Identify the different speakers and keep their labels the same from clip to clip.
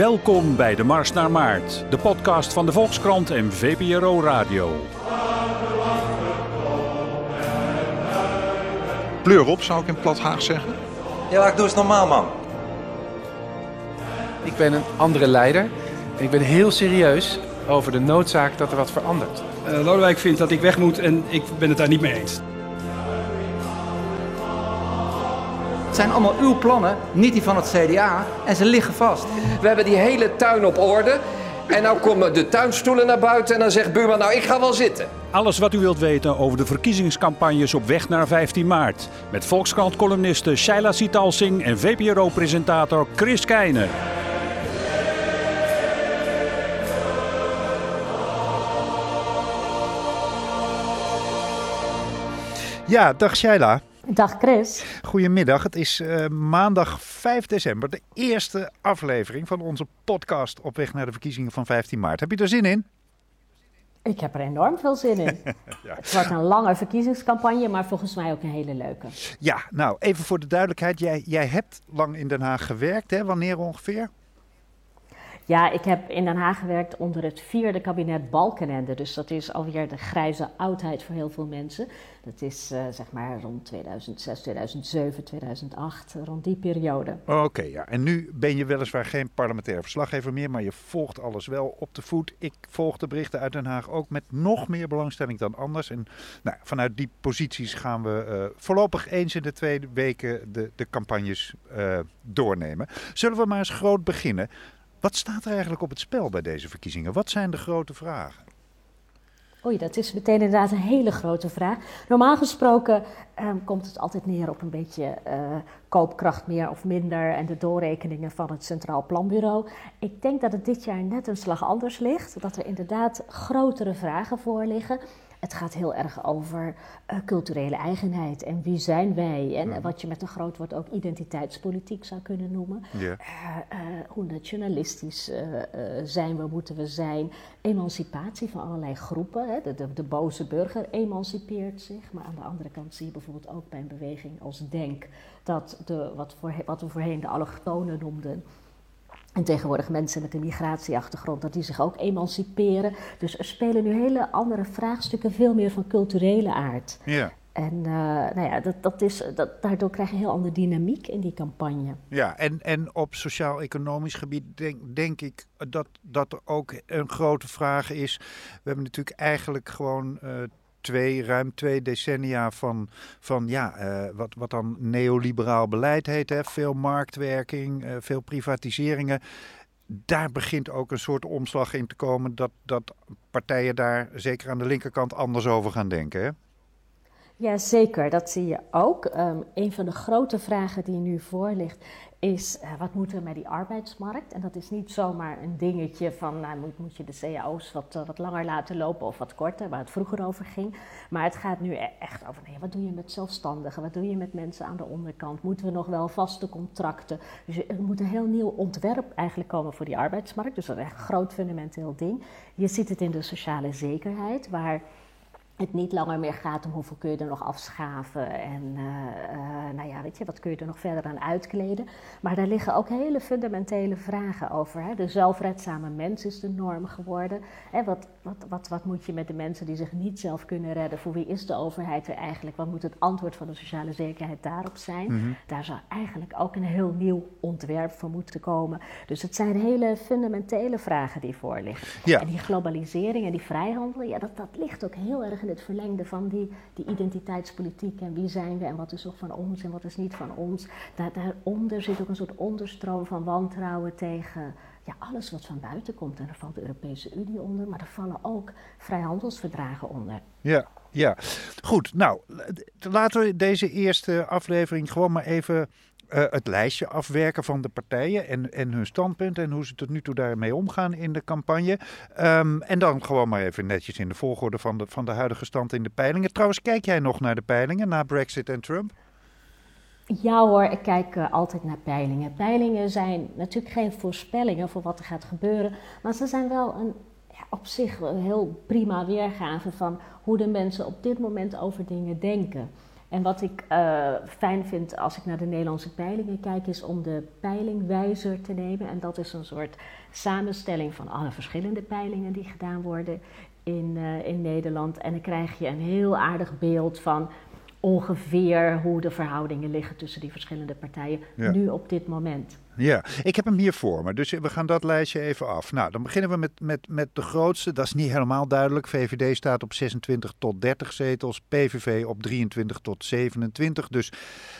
Speaker 1: Welkom bij de Mars naar Maart, de podcast van de Volkskrant en VPRO Radio.
Speaker 2: Pleur op, zou ik in plat Haag zeggen.
Speaker 3: Ja, ik doe eens normaal, man.
Speaker 4: Ik ben een andere leider en ik ben heel serieus over de noodzaak dat er wat verandert.
Speaker 5: Uh, Lodewijk vindt dat ik weg moet en ik ben het daar niet mee eens.
Speaker 6: Zijn allemaal uw plannen, niet die van het CDA, en ze liggen vast.
Speaker 7: We hebben die hele tuin op orde. En nou komen de tuinstoelen naar buiten en dan zegt buurman, nou ik ga wel zitten.
Speaker 1: Alles wat u wilt weten over de verkiezingscampagnes op weg naar 15 maart. Met Volkskrant-columniste Shaila Sitalsing en VPRO-presentator Chris Keijner.
Speaker 2: Ja, dag Shaila.
Speaker 8: Dag Chris.
Speaker 2: Goedemiddag. Het is uh, maandag 5 december, de eerste aflevering van onze podcast op weg naar de verkiezingen van 15 maart. Heb je er zin in?
Speaker 8: Ik heb er enorm veel zin in. ja. Het wordt een lange verkiezingscampagne, maar volgens mij ook een hele leuke.
Speaker 2: Ja, nou even voor de duidelijkheid. Jij, jij hebt lang in Den Haag gewerkt, hè? Wanneer ongeveer?
Speaker 8: Ja, ik heb in Den Haag gewerkt onder het vierde kabinet Balkenende. Dus dat is alweer de grijze oudheid voor heel veel mensen. Dat is uh, zeg maar rond 2006, 2007, 2008, rond die periode.
Speaker 2: Oké, ja. En nu ben je weliswaar geen parlementaire verslaggever meer, maar je volgt alles wel op de voet. Ik volg de berichten uit Den Haag ook met nog meer belangstelling dan anders. En nou, vanuit die posities gaan we uh, voorlopig eens in de twee weken de, de campagnes uh, doornemen. Zullen we maar eens groot beginnen? Wat staat er eigenlijk op het spel bij deze verkiezingen? Wat zijn de grote vragen?
Speaker 8: Oei, dat is meteen inderdaad een hele grote vraag. Normaal gesproken um, komt het altijd neer op een beetje uh, koopkracht meer of minder en de doorrekeningen van het Centraal Planbureau. Ik denk dat het dit jaar net een slag anders ligt. Dat er inderdaad grotere vragen voor liggen. Het gaat heel erg over uh, culturele eigenheid en wie zijn wij. En
Speaker 2: Mhm.
Speaker 8: wat je met een groot woord ook identiteitspolitiek zou kunnen noemen. Uh, uh, hoe nationalistisch zijn we, moeten we zijn. Emancipatie van allerlei groepen. Hè. De, de, de, boze burger emancipeert zich. Maar aan de andere kant zie je bijvoorbeeld ook bij een beweging als Denk... dat de, wat, voor, wat we voorheen de allochtonen noemden... En tegenwoordig mensen met een migratieachtergrond, dat die zich ook emanciperen. Dus er spelen nu hele andere vraagstukken, veel meer van culturele aard.
Speaker 2: Ja.
Speaker 8: En uh, nou ja, dat, dat is, dat, daardoor krijg je een heel andere dynamiek in die campagne.
Speaker 2: Ja, en, en op sociaal-economisch gebied denk, denk ik dat, dat er ook een grote vraag is. We hebben natuurlijk eigenlijk gewoon uh, twee, ruim twee decennia van, van ja, uh, wat, wat dan neoliberaal beleid heet. Hè? Veel marktwerking, uh, veel privatiseringen. Daar begint ook een soort omslag in te komen dat, dat partijen daar zeker aan de linkerkant anders over gaan denken. Hè?
Speaker 8: Ja, zeker. Dat zie je ook. Um, een van de grote vragen die nu voor ligt is uh, wat moeten we met die arbeidsmarkt? En dat is niet zomaar een dingetje van nou, moet, moet je de cao's wat, uh, wat langer laten lopen of wat korter, waar het vroeger over ging. Maar het gaat nu echt over nee, wat doe je met zelfstandigen? Wat doe je met mensen aan de onderkant? Moeten we nog wel vaste contracten? Dus er moet een heel nieuw ontwerp eigenlijk komen voor die arbeidsmarkt. Dus dat is echt een groot fundamenteel ding. Je ziet het in de sociale zekerheid, waar het niet langer meer gaat om hoeveel kun je er nog afschaven en uh, uh, nou ja, weet je, wat kun je er nog verder aan uitkleden. Maar daar liggen ook hele fundamentele vragen over. Hè. De zelfredzame mens is de norm geworden. Hè, wat, wat, wat, wat moet je met de mensen die zich niet zelf kunnen redden? Voor wie is de overheid er eigenlijk? Wat moet het antwoord van de sociale zekerheid daarop zijn?
Speaker 2: Mhm.
Speaker 8: Daar zou eigenlijk ook een heel nieuw ontwerp voor moeten komen. Dus het zijn hele fundamentele vragen die voor liggen.
Speaker 2: Ja.
Speaker 8: En die globalisering en die vrijhandel, ja, dat, dat ligt ook heel erg in het verlengde van die, die identiteitspolitiek en wie zijn we en wat is nog van ons en wat is niet van ons. Daar, daaronder zit ook een soort onderstroom van wantrouwen tegen ja, alles wat van buiten komt. En daar valt de Europese Unie onder, maar er vallen ook vrijhandelsverdragen onder.
Speaker 2: Ja, ja. Goed, nou, laten we deze eerste aflevering gewoon maar even uh, het lijstje afwerken van de partijen en, en hun standpunten en hoe ze tot nu toe daarmee omgaan in de campagne. Um, en dan gewoon maar even netjes in de volgorde van de, van de huidige stand in de peilingen. Trouwens, kijk jij nog naar de peilingen na Brexit en Trump?
Speaker 8: Ja hoor, ik kijk uh, altijd naar peilingen. Peilingen zijn natuurlijk geen voorspellingen voor wat er gaat gebeuren, maar ze zijn wel een, ja, op zich een heel prima weergave van hoe de mensen op dit moment over dingen denken. En wat ik uh, fijn vind als ik naar de Nederlandse peilingen kijk, is om de peilingwijzer te nemen. En dat is een soort samenstelling van alle verschillende peilingen die gedaan worden in, uh, in Nederland. En dan krijg je een heel aardig beeld van ongeveer hoe de verhoudingen liggen tussen die verschillende partijen nu op dit moment.
Speaker 2: Ja, ik heb hem hier voor me, dus we gaan dat lijstje even af. Nou, dan beginnen we met, met, met de grootste. Dat is niet helemaal duidelijk. VVD staat op 26 tot 30 zetels, PVV op 23 tot 27. Dus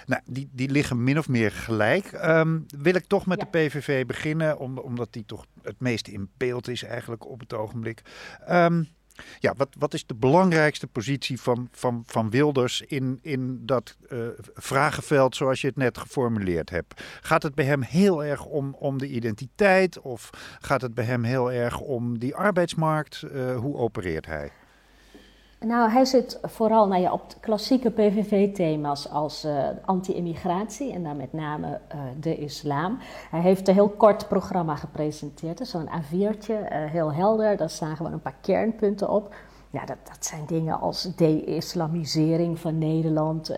Speaker 2: nou, die, die liggen min of meer gelijk. Um, wil ik toch met de PVV beginnen, omdat die toch het meest in beeld is eigenlijk op het ogenblik. Um, ja, wat, wat is de belangrijkste positie van, van, van Wilders in, in dat uh, vragenveld zoals je het net geformuleerd hebt? Gaat het bij hem heel erg om, om de identiteit of gaat het bij hem heel erg om die arbeidsmarkt? Uh, hoe opereert hij?
Speaker 8: Nou, hij zit vooral nou ja, op klassieke PVV-thema's als uh, anti-immigratie en dan met name uh, de islam. Hij heeft een heel kort programma gepresenteerd, zo'n A4'tje, uh, heel helder. Daar zagen we een paar kernpunten op. Ja, dat, dat zijn dingen als de-islamisering van Nederland,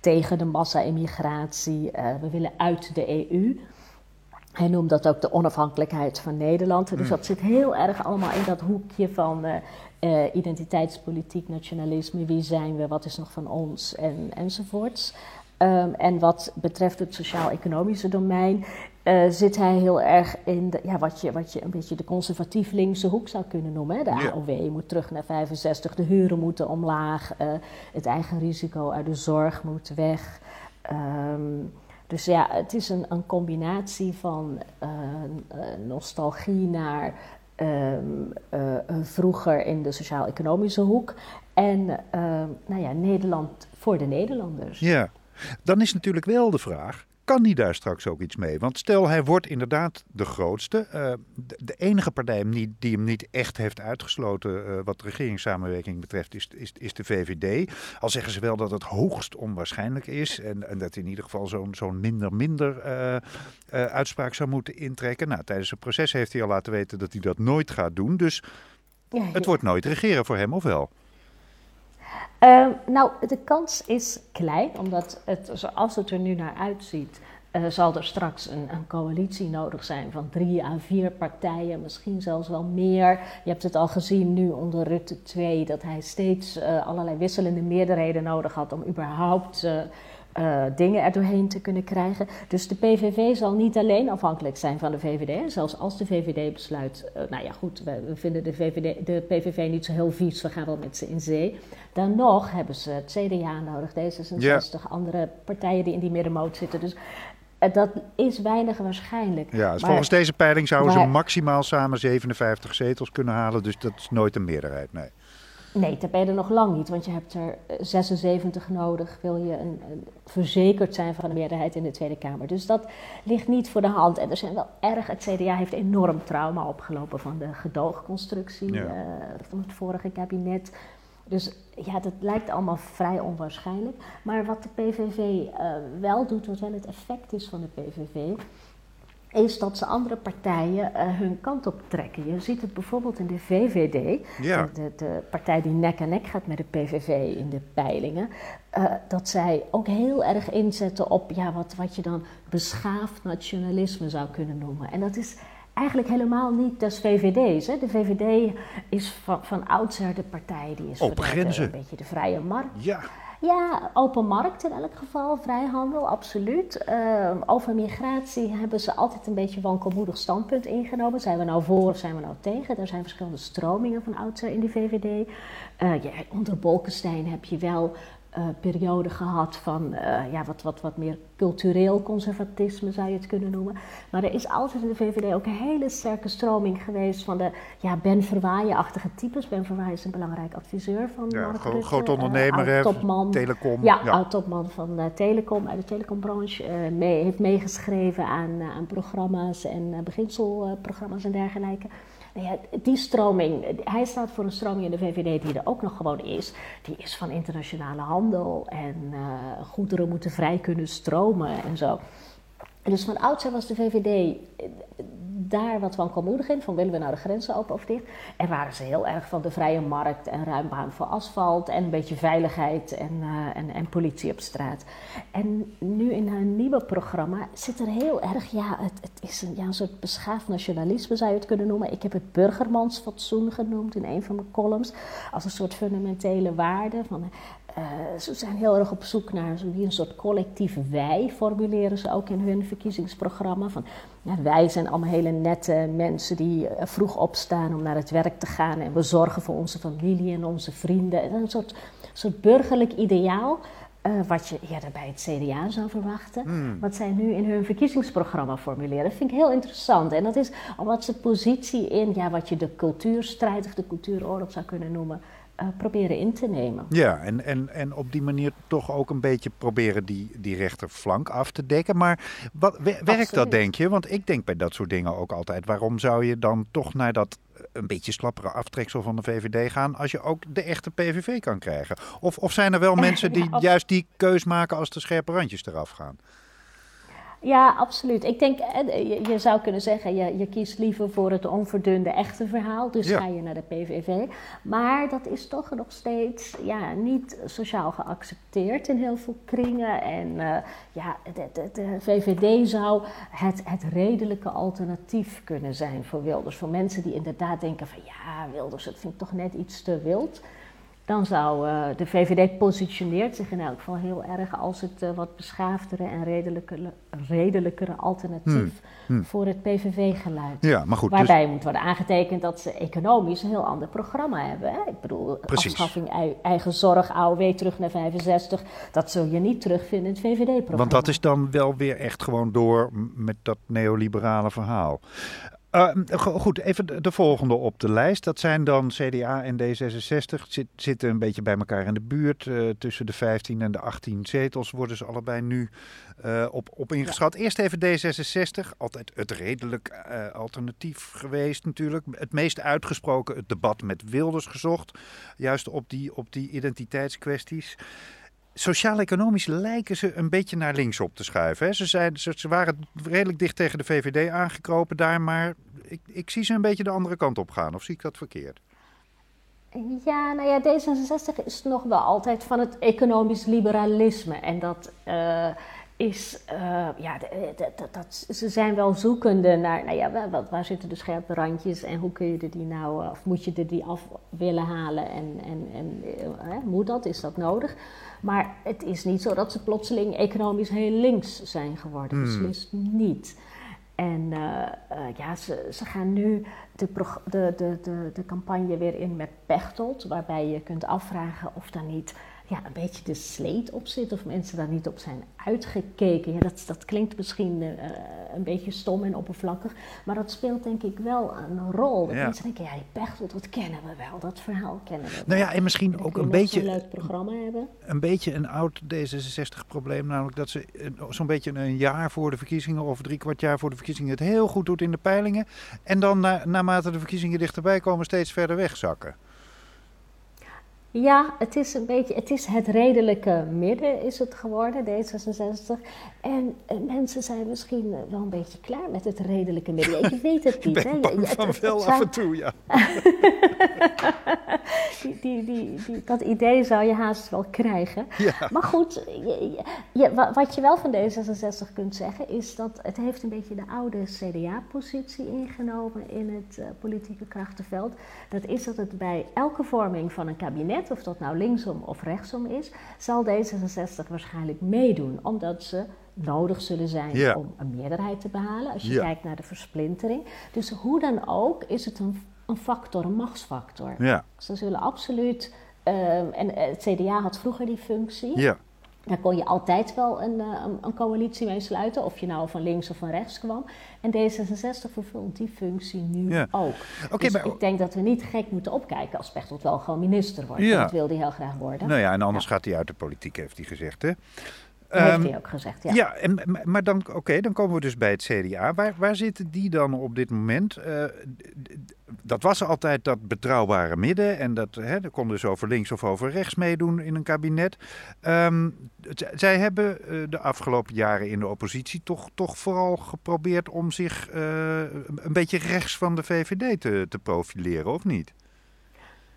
Speaker 8: tegen de massa-immigratie. we willen uit de EU. Hij noemt dat ook de onafhankelijkheid van Nederland. Dus mm. dat zit heel erg allemaal in dat hoekje van uh, identiteitspolitiek, nationalisme, wie zijn we, wat is nog van ons en, enzovoorts. Um, en wat betreft het sociaal-economische domein uh, zit hij heel erg in de, ja, wat, je, wat je een beetje de conservatief linkse hoek zou kunnen noemen. Hè? De ja. AOW moet terug naar 65, de huren moeten omlaag, uh, het eigen risico uit de zorg moet weg. Um, dus ja, het is een, een combinatie van uh, nostalgie naar um, uh, vroeger in de sociaal-economische hoek. En uh, nou ja, Nederland voor de Nederlanders.
Speaker 2: Ja, dan is natuurlijk wel de vraag kan hij daar straks ook iets mee? Want stel, hij wordt inderdaad de grootste. Uh, de, de, enige partij die hem niet echt heeft uitgesloten uh, wat regeringssamenwerking betreft is, is, is, de VVD. Al zeggen ze wel dat het hoogst onwaarschijnlijk is. En, en dat in ieder geval zo'n zo'n minder-minder uh, uitspraak zou moeten intrekken. Nou, tijdens het proces heeft hij al laten weten dat hij dat nooit gaat doen. Dus ja, het wordt nooit regeren voor hem, of wel?
Speaker 8: Uh, nou, de kans is klein, omdat het, zoals het er nu naar uitziet, uh, zal er straks een, een, coalitie nodig zijn van drie à vier partijen, misschien zelfs wel meer. Je hebt het al gezien nu onder Rutte 2, dat hij steeds uh, allerlei wisselende meerderheden nodig had om überhaupt uh, dingen er doorheen te kunnen krijgen. Dus de PVV zal niet alleen afhankelijk zijn van de VVD. Zelfs als de VVD besluit, uh, nou ja goed, we, we, vinden de, VVD, de PVV niet zo heel vies, we gaan wel met ze in zee. Dan nog hebben ze het CDA nodig, D66, ja. andere partijen die in die middenmoot zitten. Dus uh, dat is weinig waarschijnlijk.
Speaker 2: Ja, dus maar, volgens deze peiling zouden maar, ze maximaal samen 57 zetels kunnen halen, dus dat is nooit een meerderheid, nee.
Speaker 8: Nee, daar ben je er nog lang niet, want je hebt er 76 nodig, wil je een, een verzekerd zijn van de meerderheid in de Tweede Kamer. Dus dat ligt niet voor de hand. En er zijn wel erg, het CDA heeft enorm trauma opgelopen van de gedoogconstructie ja. uh, van het vorige kabinet. Dus ja, dat lijkt allemaal vrij onwaarschijnlijk. Maar wat de PVV uh, wel doet, wat wel het effect is van de PVV, is dat ze andere partijen uh, hun kant op trekken. Je ziet het bijvoorbeeld in de VVD,
Speaker 2: ja.
Speaker 8: de, de, partij die nek aan nek gaat met de PVV in de peilingen, uh, dat zij ook heel erg inzetten op ja, wat, wat je dan beschaafd nationalisme zou kunnen noemen. En dat is eigenlijk helemaal niet des VVD's. Hè. De VVD is van, van oudsher de partij die is
Speaker 2: op grenzen.
Speaker 8: een beetje de vrije markt.
Speaker 2: Ja.
Speaker 8: Ja, open markt in elk geval, vrijhandel, absoluut. Uh, over migratie hebben ze altijd een beetje wankelmoedig standpunt ingenomen. Zijn we nou voor of zijn we nou tegen? Er zijn verschillende stromingen van oudsher in de VVD. Ja, onder Bolkestein heb je wel uh, periode gehad van uh, ja, wat, wat, wat meer cultureel conservatisme, zou je het kunnen noemen. Maar er is altijd in de VVD ook een hele sterke stroming geweest van de ja, Ben Verwaaien-achtige types. Ben Verwaaien is een belangrijk adviseur van
Speaker 2: ja,
Speaker 8: Mark Rutte,
Speaker 2: groot ondernemer, uh,
Speaker 8: topman,
Speaker 2: telecom.
Speaker 8: Ja, ja. oud-topman van Telecom, uit de telecombranche. mee, heeft meegeschreven aan, aan programma's en beginselprogramma's en dergelijke. Nou ja, die stroming, hij staat voor een stroming in de VVD die er ook nog gewoon is. Die is van internationale handel en uh, goederen moeten vrij kunnen stromen en zo. Dus van oudsher was de VVD daar wat van kon moedigen. Van willen we nou de grenzen open of dicht? En waren ze heel erg van de vrije markt en ruim baan voor asfalt en een beetje veiligheid en, uh, en, en, politie op straat. En nu in haar nieuwe programma zit er heel erg, ja, het, het is een, ja, een soort beschaafd nationalisme zou je het kunnen noemen. Ik heb het burgermansfatsoen genoemd in een van mijn columns. Als een soort fundamentele waarde. Van, uh, ze zijn heel erg op zoek naar een soort collectief wij, formuleren ze ook in hun verkiezingsprogramma. Van, ja, wij zijn allemaal hele nette mensen die eh, vroeg opstaan om naar het werk te gaan en we zorgen voor onze familie en onze vrienden. Een soort, soort burgerlijk ideaal. Uh, wat je eerder bij het CDA zou verwachten. Hmm. Wat zij nu in hun verkiezingsprogramma formuleren. Dat vind ik heel interessant. En dat is omdat ze positie in ja, wat je de cultuurstrijd of de cultuuroorlog zou kunnen noemen. Uh, proberen in te nemen.
Speaker 2: Ja, en, en, en op die manier toch ook een beetje proberen die, die rechterflank af te dekken. Maar wat, werkt dat, denk je? Want ik denk bij dat soort dingen ook altijd: waarom zou je dan toch naar dat een beetje slappere aftreksel van de VVD gaan als je ook de echte PVV kan krijgen? Of, of zijn er wel mensen die juist die keus maken als de scherpe randjes eraf gaan?
Speaker 8: Ja, absoluut. Ik denk, eh, je zou kunnen zeggen, je, je kiest liever voor het onverdunde echte verhaal, dus ga je naar de PVV. Maar dat is toch nog steeds ja, niet sociaal geaccepteerd in heel veel kringen. En uh, ja, de, de, de, VVD zou het, het redelijke alternatief kunnen zijn voor Wilders. Voor mensen die inderdaad denken van ja, Wilders, dat vind ik toch net iets te wild dan zou uh, de VVD positioneert zich in elk geval heel erg als het uh, wat beschaafdere en redelijkere, redelijkere alternatief hmm, hmm. voor het PVV-geluid.
Speaker 2: Ja, maar goed,
Speaker 8: Waarbij dus... moet worden aangetekend dat ze economisch een heel ander programma hebben. Hè? Ik bedoel,
Speaker 2: Precies.
Speaker 8: afschaffing eigen zorg, AOW terug naar 65, dat zul je niet terugvinden in het VVD-programma.
Speaker 2: Want dat is dan wel weer echt gewoon door met dat neoliberale verhaal. Uh, goed, even de, volgende op de lijst. Dat zijn dan CDA en D66. Zit, zitten een beetje bij elkaar in de buurt. Uh, tussen de 15 en de 18 zetels worden ze allebei nu uh, op, op ingeschat. Ja. Eerst even D66. Altijd het redelijk alternatief geweest natuurlijk. Het meest uitgesproken het debat met Wilders gezocht. Juist op die, op die identiteitskwesties sociaal-economisch lijken ze een beetje naar links op te schuiven. Hè. Ze, zijn, ze, waren redelijk dicht tegen de VVD aangekropen daar, maar ik, ik zie ze een beetje de andere kant op gaan. Of zie ik dat verkeerd?
Speaker 8: Ja, nou ja, D66 is nog wel altijd van het economisch liberalisme. En dat uh, is, uh, ja, dat, ze zijn wel zoekende naar, nou ja, wat, waar zitten de scherpe randjes en hoe kun je er die nou, of moet je er die af willen halen en, en, en uh, moet dat, is dat nodig? Maar het is niet zo dat ze plotseling economisch heel links zijn geworden. Hmm. Beslist niet. En uh, uh, ja, ze, ze gaan nu de, de, de, de, de campagne weer in met Pechtold, waarbij je kunt afvragen of daar niet ja, een beetje de sleet op zit of mensen daar niet op zijn uitgekeken. Ja, dat, dat klinkt misschien uh, een beetje stom en oppervlakkig, maar dat speelt denk ik wel een rol. Dat mensen denken, ja, die Pechtold, dat kennen we wel, dat verhaal kennen we
Speaker 2: Nou ja, en misschien ook een beetje...
Speaker 8: een leuk programma hebben.
Speaker 2: Een beetje een oud D66-probleem, namelijk dat ze zo'n beetje een jaar voor de verkiezingen of drie kwart jaar voor de verkiezingen het heel goed doet in de peilingen en dan na, naarmate de verkiezingen dichterbij komen steeds verder wegzakken.
Speaker 8: Ja, het is een beetje, het is het redelijke midden is het geworden, D66. En eh, mensen zijn misschien wel een beetje klaar met het redelijke midden. Je weet het niet.
Speaker 2: Ik ben van het, wel af en toe, ja.
Speaker 8: die, die, die, dat idee zou je haast wel krijgen. Maar goed, wat je wel van D66 kunt zeggen is dat het heeft een beetje de oude CDA-positie ingenomen in het uh, politieke krachtenveld. Dat is dat het bij elke vorming van een kabinet, of dat nou linksom of rechtsom is, zal D66 waarschijnlijk meedoen, omdat ze nodig zullen zijn om een meerderheid te behalen. Als je kijkt naar de versplintering. Dus hoe dan ook is het een, een factor, een machtsfactor.
Speaker 2: Ja.
Speaker 8: Ze zullen absoluut. Uh, en het CDA had vroeger die functie. Daar kon je altijd wel een, een, een, coalitie mee sluiten, of je nou van links of van rechts kwam. En D66 vervult die functie nu
Speaker 2: ja.
Speaker 8: ook.
Speaker 2: Okay,
Speaker 8: dus
Speaker 2: maar...
Speaker 8: ik denk dat we niet gek moeten opkijken als Pechtold wel gewoon minister wordt. Ja. Dat wil hij heel graag worden.
Speaker 2: Nou ja, en anders gaat hij uit de politiek, heeft hij gezegd, hè?
Speaker 8: Dat heeft hij ook gezegd, ja.
Speaker 2: Ja, en, maar dan, oké, okay, dan komen we dus bij het CDA. Waar, waar zitten die dan op dit moment? Uh, dat was altijd dat betrouwbare midden. En dat hè, er kon dus over links of over rechts meedoen in een kabinet. Ehm, zij hebben eh, de afgelopen jaren in de oppositie toch, toch vooral geprobeerd om zich eh, een beetje rechts van de VVD te, te profileren, of niet?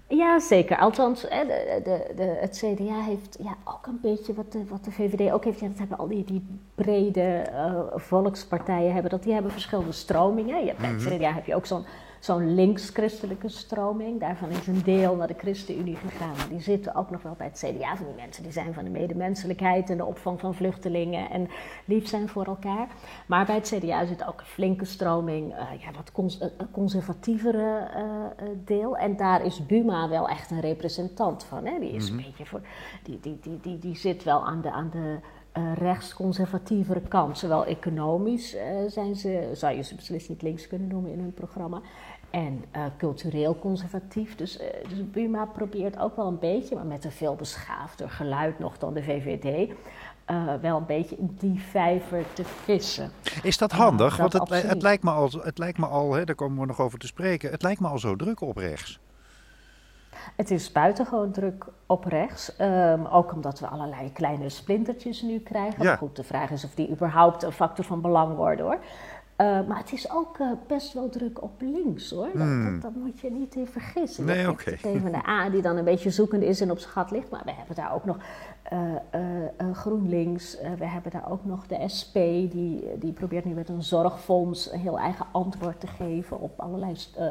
Speaker 8: Ja, zeker. Althans, de, de, de, het CDA heeft ja, ook een beetje wat de, wat de VVD ook heeft. Ja, dat hebben al die, die brede eh, volkspartijen hebben. Dat, die hebben verschillende stromingen. Je hebt, Bij het CDA heb je ook zo'n zo'n links-christelijke stroming. Daarvan is een deel naar de ChristenUnie gegaan. Maar die zitten ook nog wel bij het CDA. Van die mensen die zijn van de medemenselijkheid en de opvang van vluchtelingen en lief zijn voor elkaar. Maar bij het CDA zit ook een flinke stroming, eh, ja, wat cons- conservatievere eh, eh, deel. En daar is Buma wel echt een representant van. Hè? Die, is een beetje voor, die, die, die, die, die zit wel aan de. Aan de eh, rechtsconservatievere kant. Zowel economisch zijn ze, zou je ze beslist niet links kunnen noemen in hun programma. En eh, cultureel conservatief. Dus, eh, dus Buma probeert ook wel een beetje, maar met een veel beschaafder geluid nog dan de VVD. eh, wel een beetje in die vijver te vissen.
Speaker 2: Is dat handig?
Speaker 8: dat
Speaker 2: Want het, het lijkt me al, het lijkt me al hè, daar komen we nog over te spreken, het lijkt me al zo druk op rechts.
Speaker 8: Het is buitengewoon druk op rechts. ehm, ook omdat we allerlei kleine splintertjes nu krijgen.
Speaker 2: Ja.
Speaker 8: Maar goed, de vraag is of die überhaupt een factor van belang worden hoor. Eh, maar het is ook eh, best wel druk op links hoor. Dat, dat, dat moet je niet in vergissen.
Speaker 2: Hmm. Nee, oké.
Speaker 8: De PvdA die dan een beetje zoekend is en op zijn gat ligt. Maar we hebben daar ook nog GroenLinks. eh, we hebben daar ook nog de SP. Die, die probeert nu met een zorgfonds een heel eigen antwoord te geven op allerlei eh,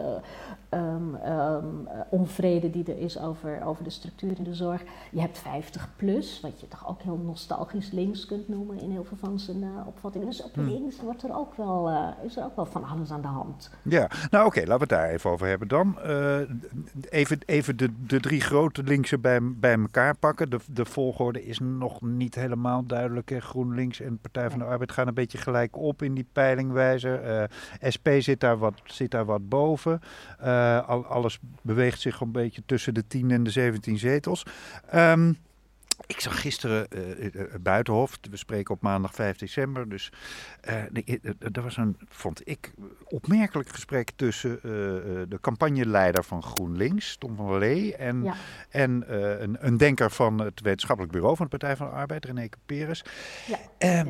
Speaker 8: ehm, ehm, eh, onvrede die er is over, over de structuur in de zorg. Je hebt 50 plus, wat je toch ook heel nostalgisch links kunt noemen in heel veel van zijn eh, opvattingen. Dus op links wordt er ook wel, eh, is er ook wel van alles aan de hand.
Speaker 2: Ja, nou oké, laten we het daar even over hebben dan. Eh, even even de, de drie grote linkse bij, bij elkaar pakken. De, de volgorde is nog niet helemaal duidelijk. Hè. GroenLinks en Partij van de Arbeid gaan een beetje gelijk op in die peilingwijzer. Eh, SP zit daar wat, zit daar wat boven. Eh, al, alles beweegt zich een beetje tussen de 10 en de 17 zetels. Ehm, ik zag gisteren eh, Buitenhof, we spreken op maandag 5 december, dus er was een, vond ik, opmerkelijk gesprek tussen de campagneleider van GroenLinks, Tom van der Lee, en,
Speaker 8: Ja.
Speaker 2: en een, een denker van het wetenschappelijk bureau van de Partij van de Arbeid, René Peres.
Speaker 8: Ja,
Speaker 2: Ehm,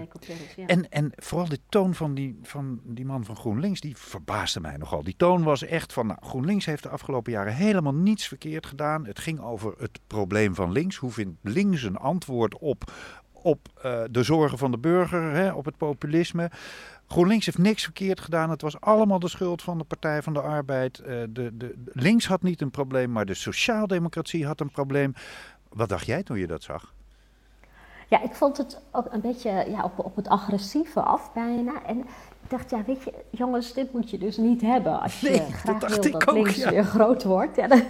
Speaker 8: ja.
Speaker 2: En, en vooral de toon van die, van die man van GroenLinks, die verbaasde mij nogal. Die toon was echt van, nou, GroenLinks heeft de afgelopen jaren helemaal niets verkeerd gedaan. Het ging over het probleem van links. Hoe vindt links een antwoord op, op eh, de zorgen van de burger, hè, op het populisme? GroenLinks heeft niks verkeerd gedaan. Het was allemaal de schuld van de Partij van de Arbeid. Eh, de, de, links had niet een probleem, maar de sociaaldemocratie had een probleem. Wat dacht jij toen je dat zag?
Speaker 8: Ja, ik vond het ook een beetje ja, op, op het agressieve af bijna. En dacht, ja, weet je, jongens, dit moet je dus niet hebben. Als je
Speaker 2: Nee, dat
Speaker 8: graag
Speaker 2: dacht
Speaker 8: wil dat
Speaker 2: ook,
Speaker 8: links
Speaker 2: ja.
Speaker 8: weer groot wordt, ja, dan,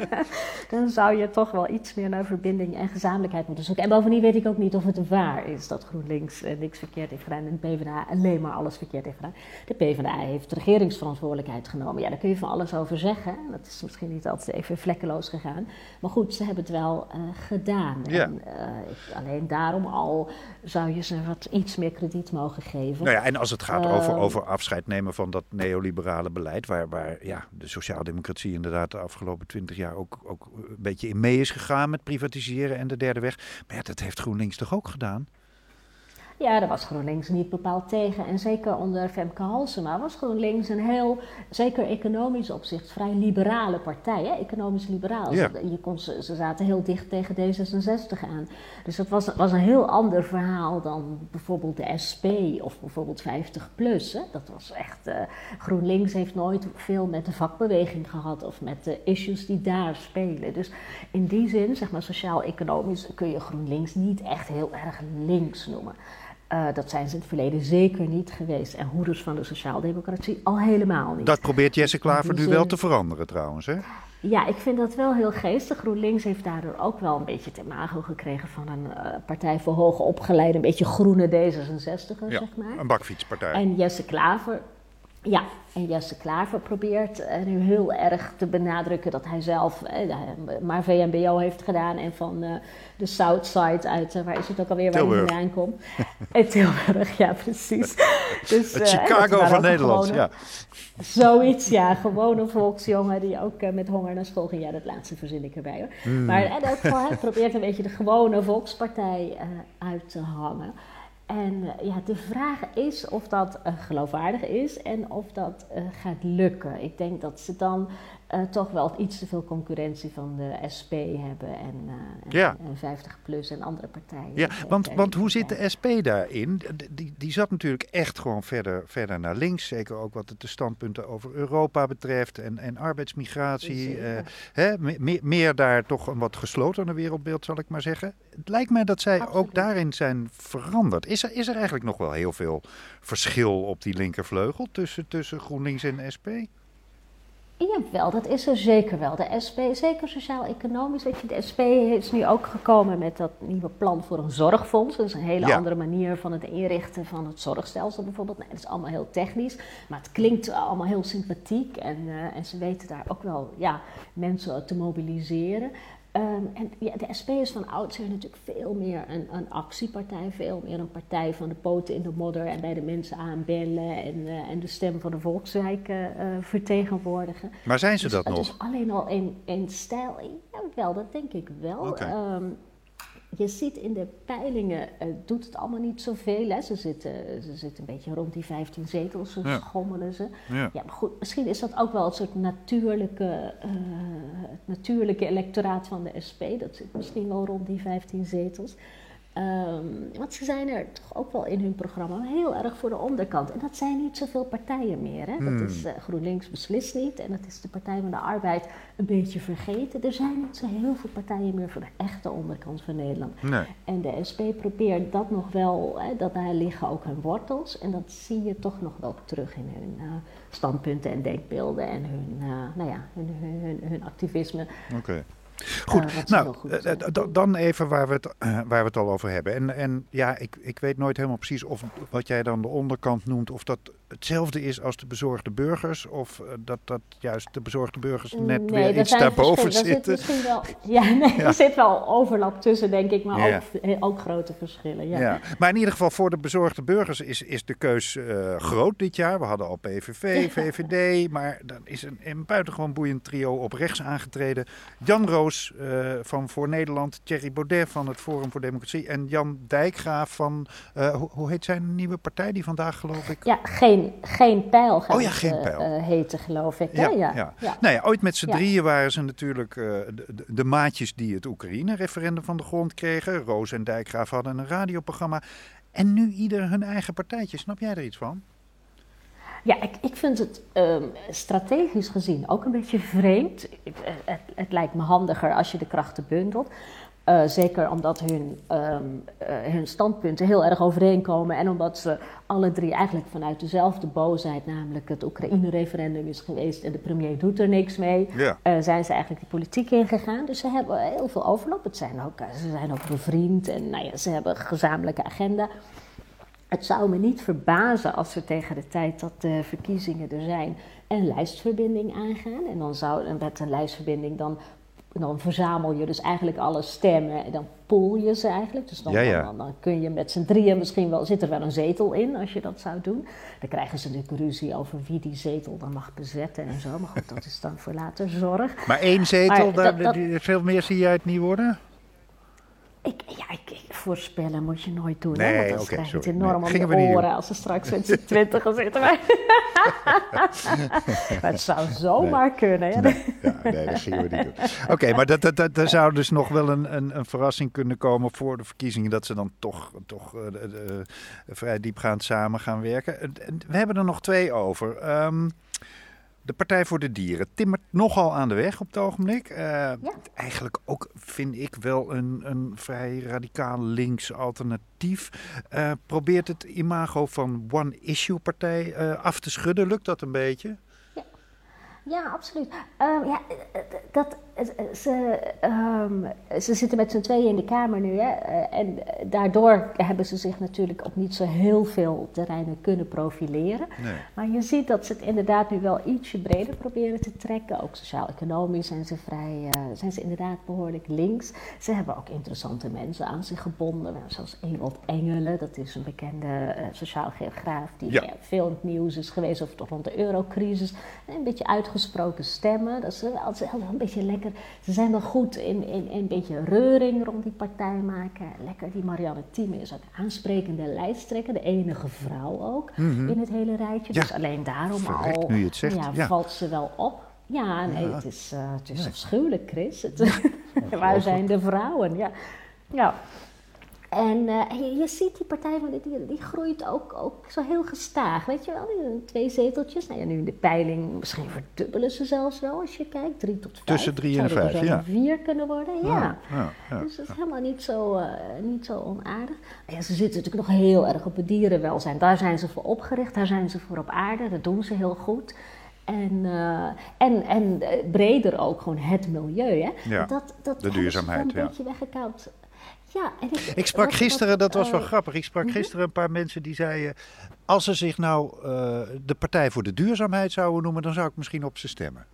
Speaker 8: dan zou je toch wel iets meer naar verbinding en gezamenlijkheid moeten zoeken. En bovendien weet ik ook niet of het waar is dat GroenLinks eh, niks verkeerd heeft gedaan en de PvdA alleen maar alles verkeerd heeft gedaan. De PvdA heeft regeringsverantwoordelijkheid genomen. Ja, daar kun je van alles over zeggen. Dat is misschien niet altijd even vlekkeloos gegaan. Maar goed, ze hebben het wel eh, gedaan.
Speaker 2: Ja.
Speaker 8: En, eh, alleen daarom al zou je ze wat iets meer krediet mogen geven.
Speaker 2: Nou ja, en als het gaat over,
Speaker 8: Ehm.
Speaker 2: over afscheid nemen van dat neoliberale beleid, waar, waar ja, de sociaaldemocratie inderdaad de afgelopen twintig jaar ook, ook een beetje in mee is gegaan met privatiseren en de derde weg. Maar ja, dat heeft GroenLinks toch ook gedaan?
Speaker 8: Ja, daar was GroenLinks niet bepaald tegen. En zeker onder Femke Halsema was GroenLinks een heel, zeker economisch opzicht, vrij liberale partij. Hè? Economisch liberaal.
Speaker 2: Ja.
Speaker 8: Je kon, ze, ze zaten heel dicht tegen D66 aan. Dus dat was, was een heel ander verhaal dan bijvoorbeeld de SP of bijvoorbeeld 50PLUS. Hè? Dat was echt, eh, GroenLinks heeft nooit veel met de vakbeweging gehad of met de issues die daar spelen. Dus in die zin, zeg maar sociaal-economisch, kun je GroenLinks niet echt heel erg links noemen. Eh, dat zijn ze in het verleden zeker niet geweest. En hoeders van de sociaaldemocratie al helemaal niet.
Speaker 2: Dat probeert Jesse Klaver nu wel te veranderen trouwens. Hè?
Speaker 8: Ja, ik vind dat wel heel geestig. GroenLinks heeft daardoor ook wel een beetje te imago gekregen van een eh, partij voor hoge opgeleide, een beetje groene D66'er,
Speaker 2: Ja,
Speaker 8: zeg maar.
Speaker 2: een bakfietspartij.
Speaker 8: En Jesse Klaver, Ja, en Jesse Klaver probeert uh, nu heel erg te benadrukken dat hij zelf uh, maar VMBO heeft gedaan en van uh, de Southside uit, waar is het ook alweer waar hij vandaan komt? In Tilburg, ja precies.
Speaker 2: Dus, het Chicago van Nederland, ja.
Speaker 8: Zoiets, ja. Gewoon een volksjongen die ook met honger naar school ging. Ja, dat laatste verzin ik erbij hoor. Mm. Maar in elk geval, hij probeert een beetje de gewone volkspartij uit te hangen. En eh, ja, de vraag is of dat uh, geloofwaardig is en of dat uh, gaat lukken. Ik denk dat ze dan toch wel iets te veel concurrentie van de SP hebben en, ja. en 50 plus en andere partijen.
Speaker 2: Ja, want, want hoe zit de SP daarin? Die, die zat natuurlijk echt gewoon verder, verder naar links. Zeker ook wat de standpunten over Europa betreft en, en arbeidsmigratie. hè, meer, meer daar toch een wat geslotener wereldbeeld, zal ik maar zeggen. Het lijkt mij dat zij ook daarin zijn veranderd. Is is er, eigenlijk nog wel heel veel verschil op die linkervleugel tussen, tussen GroenLinks en SP?
Speaker 8: Jawel, dat is er zeker wel. De SP, zeker sociaal-economisch. Weet je, de SP is nu ook gekomen met dat nieuwe plan voor een zorgfonds. Dat is een hele andere manier van het inrichten van het zorgstelsel bijvoorbeeld. Nee, dat is allemaal heel technisch, maar het klinkt allemaal heel sympathiek. En, uh, en ze weten daar ook wel ja, mensen te mobiliseren. Um, en ja, de SP is van oudsher natuurlijk veel meer een, een, actiepartij, veel meer een partij van de poten in de modder en bij de mensen aanbellen en, uh, en de stem van de volksrijk uh, vertegenwoordigen.
Speaker 2: Maar zijn ze
Speaker 8: dus,
Speaker 2: dat nog?
Speaker 8: Dus alleen al in, in stijl, ja, wel, dat denk ik wel. Okay. Um, je ziet in de peilingen, uh, doet het allemaal niet zoveel. Hè. Ze, zitten, ze zitten een beetje rond die 15 zetels, ja. schommelen ze. Ja. ja. maar goed, misschien is dat ook wel een soort natuurlijke, uh, natuurlijke electoraat van de SP. Dat zit misschien wel rond die 15 zetels. Um, want ze zijn er toch ook wel in hun programma heel erg voor de onderkant. En dat zijn niet zoveel partijen meer. Hè? Dat is uh, GroenLinks beslist niet. En dat is de Partij van de Arbeid een beetje vergeten. Er zijn niet zo heel veel partijen meer voor de echte onderkant van Nederland.
Speaker 2: Nee.
Speaker 8: En de SP probeert dat nog wel, hè, dat daar liggen ook hun wortels. En dat zie je toch nog wel terug in hun uh, standpunten en denkbeelden en hun, uh, nou ja, hun, hun, hun, hun activisme.
Speaker 2: Oké. Okay. Goed, nou, dan even waar we, het, waar we het al over hebben. En, en ja, ik, ik weet nooit helemaal precies of wat jij dan de onderkant noemt, of dat hetzelfde is als de bezorgde burgers, of uh, dat dat juist de bezorgde burgers net
Speaker 8: nee,
Speaker 2: weer iets daarboven zitten.
Speaker 8: Zit wel, ja, nee, ja. er zit wel overlap tussen, denk ik, maar ja. ook, ook, grote verschillen. Ja.
Speaker 2: ja. Maar in ieder geval voor de bezorgde burgers is, is de keus uh, groot dit jaar. We hadden al PVV, VVD, maar dan is een, een buitengewoon boeiend trio op rechts aangetreden. Jan Roos uh, van Voor Nederland, Thierry Baudet van het Forum voor Democratie en Jan Dijkgraaf van, hoe, hoe heet zijn nieuwe partij die vandaag geloof ik?
Speaker 8: Ja, geen geen, pijl gaat
Speaker 2: oh ja, geen pijl.
Speaker 8: Uh, heten, geloof ik.
Speaker 2: Ja,
Speaker 8: ja.
Speaker 2: ja. ja. Nou ja, ooit met z'n drieën waren ze natuurlijk uh, de, de, de, maatjes die het Oekraïne-referendum van de grond kregen. Roos en Dijkgraaf hadden een radioprogramma. En nu ieder hun eigen partijtje. Snap jij er iets van?
Speaker 8: Ja, ik, ik vind het um, strategisch gezien ook een beetje vreemd. Het, het, het, lijkt me handiger als je de krachten bundelt. Uh, zeker omdat hun, um, uh, hun standpunten heel erg overeenkomen en omdat ze alle drie eigenlijk vanuit dezelfde boosheid, namelijk het Oekraïne-referendum is geweest en de premier doet er niks mee,
Speaker 2: ja.
Speaker 8: uh, zijn ze eigenlijk de politiek ingegaan. Dus ze hebben heel veel overlap. Het zijn ook, ze zijn ook bevriend en nou ja, ze hebben een gezamenlijke agenda. Het zou me niet verbazen als we tegen de tijd dat de verkiezingen er zijn een lijstverbinding aangaan. En dan zou met een lijstverbinding dan dan verzamel je dus eigenlijk alle stemmen en dan pool je ze eigenlijk. Dus dan,
Speaker 2: ja, ja.
Speaker 8: dan, dan, kun je met z'n drieën misschien wel, zit er wel een zetel in als je dat zou doen. Dan krijgen ze natuurlijk ruzie over wie die zetel dan mag bezetten en zo. Maar goed, dat is dan voor later zorg.
Speaker 2: Maar één zetel, maar, daar, dat, veel meer zie jij het niet worden?
Speaker 8: Ik, ja, ik, ik, voorspellen moet je nooit doen.
Speaker 2: Nee,
Speaker 8: hè, want dan
Speaker 2: okay,
Speaker 8: krijg je het enorm
Speaker 2: nee,
Speaker 8: om de oren als ze straks met z'n twintigen zitten. Maar, maar het zou zomaar
Speaker 2: nee.
Speaker 8: kunnen. Hè?
Speaker 2: Nee, ja, nee, dat gingen we niet doen. Oké, okay, maar dat, dat, dat, er zou dus nog wel een, een, een, verrassing kunnen komen voor de verkiezingen. Dat ze dan toch, toch uh, uh, uh, vrij diepgaand samen gaan werken. We hebben er nog twee over. Um, de Partij voor de Dieren timmert nogal aan de weg op het ogenblik. Uh, ja. Eigenlijk ook, vind ik, wel een, een vrij radicaal links alternatief. Uh, probeert het imago van One-Issue-partij uh, af te schudden. Lukt dat een beetje?
Speaker 8: Ja, ja absoluut. ja, dat ze, ehm, ze zitten met z'n tweeën in de Kamer nu. Hè? Eh, en daardoor hebben ze zich natuurlijk op niet zo heel veel terreinen kunnen profileren.
Speaker 2: Nee.
Speaker 8: Maar je ziet dat ze het inderdaad nu wel ietsje breder proberen te trekken. Ook sociaal-economisch zijn ze vrij, eh, zijn ze inderdaad behoorlijk links. Ze hebben ook interessante mensen aan zich gebonden. Nou, Zoals Ewald Engelen, dat is een bekende eh, sociaal geograaf die
Speaker 2: Ja.
Speaker 8: eh, veel in het nieuws is geweest over rond de eurocrisis. En een beetje uitgesproken stemmen. Dat is wel een beetje lekker. Ze zijn wel goed in, in, in een beetje reuring rond die partij maken. Lekker, die Marianne Thieme is ook een aansprekende lijsttrekker. De enige vrouw ook in het hele rijtje.
Speaker 2: Ja.
Speaker 8: Dus alleen daarom
Speaker 2: Verrekt,
Speaker 8: al
Speaker 2: nu het zegt,
Speaker 8: Ja,
Speaker 2: ja.
Speaker 8: valt ze wel op. Ja, nee,
Speaker 2: Ja.
Speaker 8: het is, eh, het is afschuwelijk, Chris. Het, waar zijn de vrouwen? Ja. ja. En eh, en je, je ziet die partij van die, die, die groeit ook, ook zo heel gestaag. Weet je wel, Die twee zeteltjes. Nou ja, nu in de peiling, misschien verdubbelen ze zelfs wel als je kijkt. Drie tot vijf.
Speaker 2: Tussen drie en vijf,
Speaker 8: wel
Speaker 2: ja.
Speaker 8: Vier kunnen worden, ja.
Speaker 2: ja, ja.
Speaker 8: Dus dat is helemaal niet zo, eh, niet zo onaardig. Ja, ze zitten natuurlijk nog heel erg op het dierenwelzijn. Daar zijn ze voor opgericht, daar zijn ze voor op aarde. Dat doen ze heel goed. En, eh, en, en eh, breder ook gewoon het milieu. Hè?
Speaker 2: Ja,
Speaker 8: dat, dat
Speaker 2: de duurzaamheid, ja.
Speaker 8: een beetje weggekauwd. Ja, en ik,
Speaker 2: Ik sprak gisteren, dat was wel
Speaker 8: eh,
Speaker 2: grappig. Ik sprak gisteren een paar mensen die zeiden. Als ze zich nou eh, de Partij voor de Duurzaamheid zouden noemen, dan zou ik misschien op ze stemmen.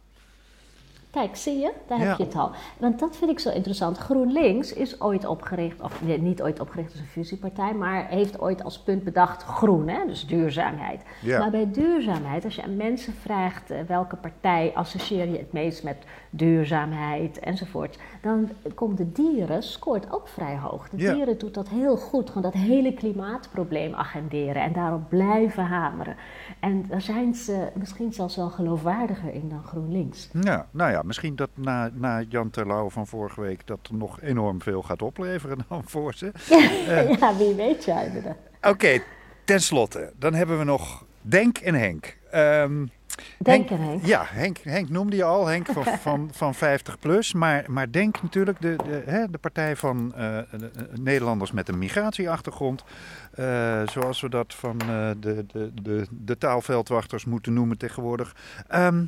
Speaker 8: Kijk, zie je? Daar
Speaker 2: Ja.
Speaker 8: heb je het al. Want dat vind ik zo interessant. GroenLinks is ooit opgericht, of nee, niet ooit opgericht als een fusiepartij, maar heeft ooit als punt bedacht groen, hè? dus duurzaamheid.
Speaker 2: Ja.
Speaker 8: Maar bij duurzaamheid, als je aan mensen vraagt eh, welke partij associeer je het meest met duurzaamheid enzovoort, dan komt de dieren, scoort ook vrij hoog. De
Speaker 2: Ja.
Speaker 8: dieren doet dat heel goed, gewoon dat hele klimaatprobleem agenderen en daarop blijven hameren. En daar zijn ze misschien zelfs wel geloofwaardiger in dan GroenLinks.
Speaker 2: Ja, nou ja, misschien dat na, na Jan Terlouw van vorige week dat er nog enorm veel gaat opleveren dan voor ze.
Speaker 8: ja, wie weet jij inderdaad.
Speaker 2: Oké, tenslotte, dan hebben we nog Denk en Henk. Ehm,
Speaker 8: Denk en Henk.
Speaker 2: Ja, Henk, Henk noemde je al, Henk van, van, van 50 plus. Maar, maar Denk natuurlijk, de, de, hè, de partij van eh, de- de Nederlanders met een migratieachtergrond. eh, zoals we dat van eh, de, de, de, de taalveldwachters moeten noemen tegenwoordig. Ehm,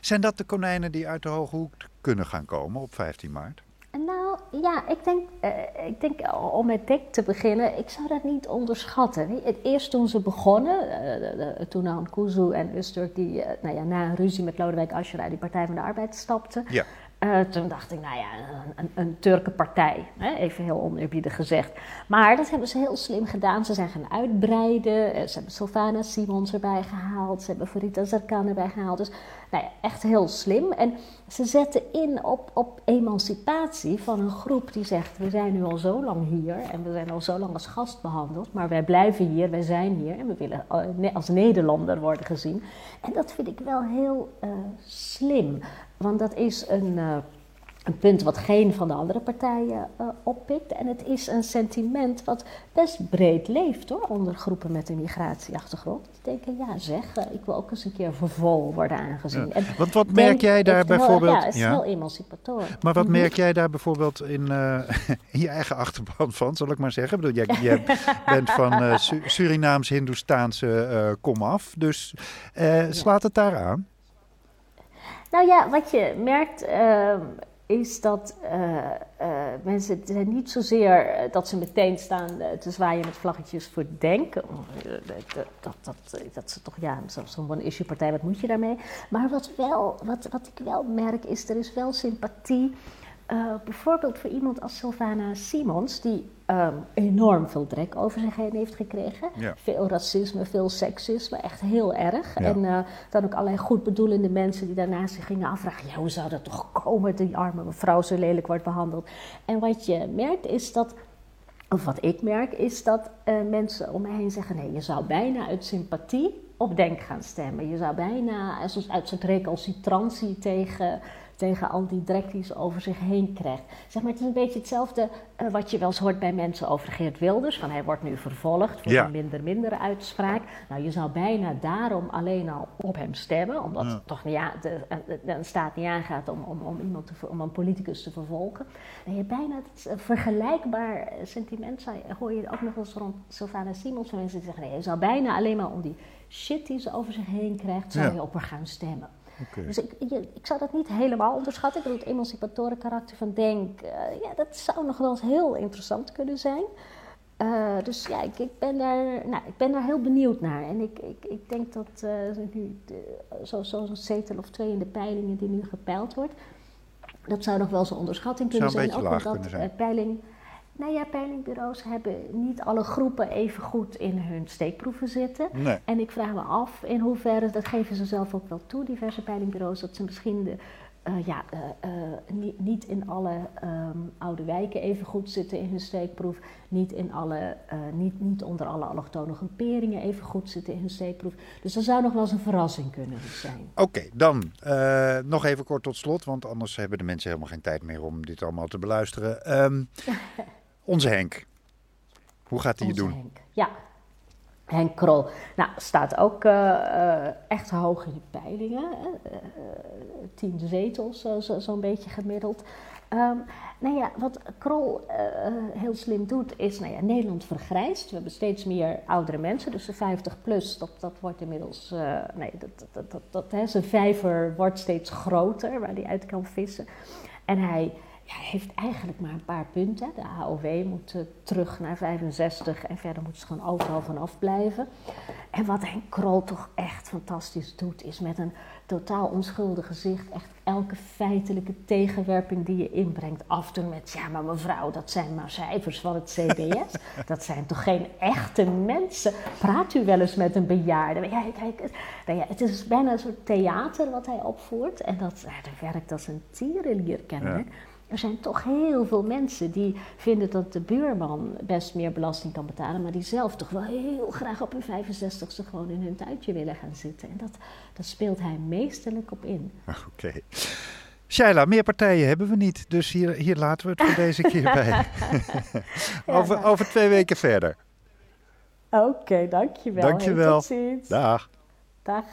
Speaker 2: zijn dat de konijnen die uit de Hoge Hoek kunnen gaan komen op 15 maart?
Speaker 8: Nou ja, ik denk, eh, ik denk eh, om met Dick te beginnen, ik zou dat niet onderschatten. Het eerst toen ze begonnen, de- toen aan Kuzu en Usturk, die nou ja, na een ruzie met Lodewijk Asscher uit die Partij van de Arbeid stapten.
Speaker 2: Ja.
Speaker 8: Eh, toen dacht ik, nou ja, een, een, Turkenpartij, hè? even heel oneerbiedig gezegd. Maar dat hebben ze heel slim gedaan. Ze zijn gaan uitbreiden. Eh, Ze hebben Sylvana Simons erbij gehaald. Ze hebben Farita Zarkan erbij gehaald. Dus nou ja, echt heel slim. En ze zetten in op, op emancipatie van een groep die zegt... we zijn nu al zo lang hier en we zijn al zo lang als gast behandeld... maar wij blijven hier, wij zijn hier en we willen eh, als Nederlander worden gezien. En dat vind ik wel heel slim. Want dat is een, eh, een punt wat geen van de andere partijen eh, oppikt. En het is een sentiment wat best breed leeft hoor, onder groepen met een migratieachtergrond. Die denken, ja zeg, eh, ik wil ook eens een keer vervol worden aangezien. En
Speaker 2: Want wat
Speaker 8: denk
Speaker 2: merk jij daar
Speaker 8: heel-
Speaker 2: bijvoorbeeld?
Speaker 8: Ja, het is
Speaker 2: Ja.
Speaker 8: heel emancipatorisch.
Speaker 2: Maar wat
Speaker 8: Mhm.
Speaker 2: merk jij daar bijvoorbeeld in, in je eigen achterban van, zal ik maar zeggen? Ik bedoel, jij, jij bent van Su- Surinaams-Hindoestaanse komaf, dus slaat het daar aan?
Speaker 8: Nou ja, wat je merkt ehm, is dat eh, eh, mensen zijn niet zozeer eh, dat ze meteen staan te zwaaien met vlaggetjes voor denken. Dat, dat, dat, dat ze toch, ja, zo- zo'n one-issue partij, wat moet je daarmee? Maar wat, wel, wat, wat ik wel merk is, er is wel sympathie. bijvoorbeeld voor iemand als Sylvana Simons, die ehm, enorm veel drek over zich heen heeft gekregen.
Speaker 2: Ja.
Speaker 8: Veel racisme, veel seksisme, echt heel erg.
Speaker 2: Ja.
Speaker 8: En eh, dan ook allerlei goedbedoelende mensen die daarna zich gingen afvragen: ja, hoe zou dat toch komen, die arme mevrouw zo lelijk wordt behandeld? En wat je merkt is dat. Of wat ik merk, is dat eh, mensen om me heen zeggen: nee, je zou bijna uit sympathie op Denk gaan stemmen. Je zou bijna als een- uit soort recalcitrantie tegen, tegen al die drek die ze over zich heen krijgt. Zeg maar, het is een beetje hetzelfde eh, wat je wel eens hoort bij mensen over Geert Wilders. Van hij wordt nu vervolgd voor
Speaker 2: Ja.
Speaker 8: een minder minder uitspraak. Nou, je zou bijna daarom alleen al op hem stemmen. Omdat toch ja, de, de, de staat niet aangaat om, om, om, iemand te, om een politicus te vervolgen. En je bijna het een vergelijkbaar eh, sentiment hoor je ook nog eens rond Sylvana Simons. Van mensen die zeggen, nee, je zou bijna alleen maar om die shit die ze over zich heen krijgt, zou
Speaker 2: Ja.
Speaker 8: je op haar gaan stemmen. Dus ik, je- ik zou dat niet helemaal onderschatten. Ik bedoel, het emancipatoren karakter van Denk, eh, ja, dat zou nog wel eens heel interessant kunnen zijn. Eh, dus ja, ik, ik, ben daar, nou, ik ben daar heel benieuwd naar. En ik, ik, ik denk dat eh, nu de, zo- zo'n zetel of twee in de peilingen die nu gepeild wordt, dat zou nog wel eens een onderschatting kunnen
Speaker 2: Zou een
Speaker 8: zijn.
Speaker 2: beetje
Speaker 8: Ook
Speaker 2: laag
Speaker 8: omdat
Speaker 2: kunnen zijn.
Speaker 8: peiling, nou ja, peilingbureaus hebben niet alle groepen even goed in hun steekproeven zitten.
Speaker 2: Nee.
Speaker 8: En ik vraag me af in hoeverre, dat geven ze zelf ook wel toe, diverse peilingbureaus, dat ze misschien de, eh, ja, eh, eh, niet, niet in alle ehm, oude wijken even goed zitten in hun steekproef, niet, in alle, niet, niet onder alle allochtone groeperingen even goed zitten in hun steekproef. Dus dat zou nog wel eens een verrassing kunnen zijn.
Speaker 2: Oké, dan nog even kort tot slot, want anders hebben de mensen helemaal geen tijd meer om dit allemaal te beluisteren. Ehm, onze Henk, hoe gaat hij het doen?
Speaker 8: Henk. Ja, Henk Krol. Nou, staat ook eh, eh, echt hoog in de peilingen. Eh, tien zetels, zo- zo- zo'n beetje gemiddeld. Ehm, nou ja, wat Krol heel slim doet, is nou ja, Nederland vergrijst. We hebben steeds meer oudere mensen, dus de 50 plus, dat, dat wordt inmiddels, nee, dat, dat, dat, dat, hè, zijn vijver wordt steeds groter, waar hij uit kan vissen. En hij ja, heeft eigenlijk maar een paar punten. De AOW moet eh, terug naar 65 en verder moet ze gewoon overal vanaf blijven. En wat Henk Krol toch echt fantastisch doet, is met een totaal onschuldig gezicht echt elke feitelijke tegenwerping die je inbrengt afdoen met ja, maar mevrouw, dat zijn maar cijfers van het CBS. dat zijn toch geen echte mensen? Praat u wel eens met een bejaarde? Ja, kijk, het, nou ja, het is bijna een soort theater wat hij opvoert en dat, ja, dat werkt als een tierenlier kennelijk. Er zijn toch heel veel mensen die vinden dat de buurman best meer belasting kan betalen, maar die zelf toch wel heel graag op hun 65ste gewoon in hun tuintje willen gaan zitten. En dat, dat speelt hij meesterlijk op in.
Speaker 2: Oké. Shaila, meer partijen hebben we niet, dus hier, hier laten we het voor deze keer bij. over, over twee weken verder.
Speaker 8: Oké, dankjewel.
Speaker 2: Dankjewel.
Speaker 8: Hey, tot ziens.
Speaker 2: Dag.
Speaker 8: Dag.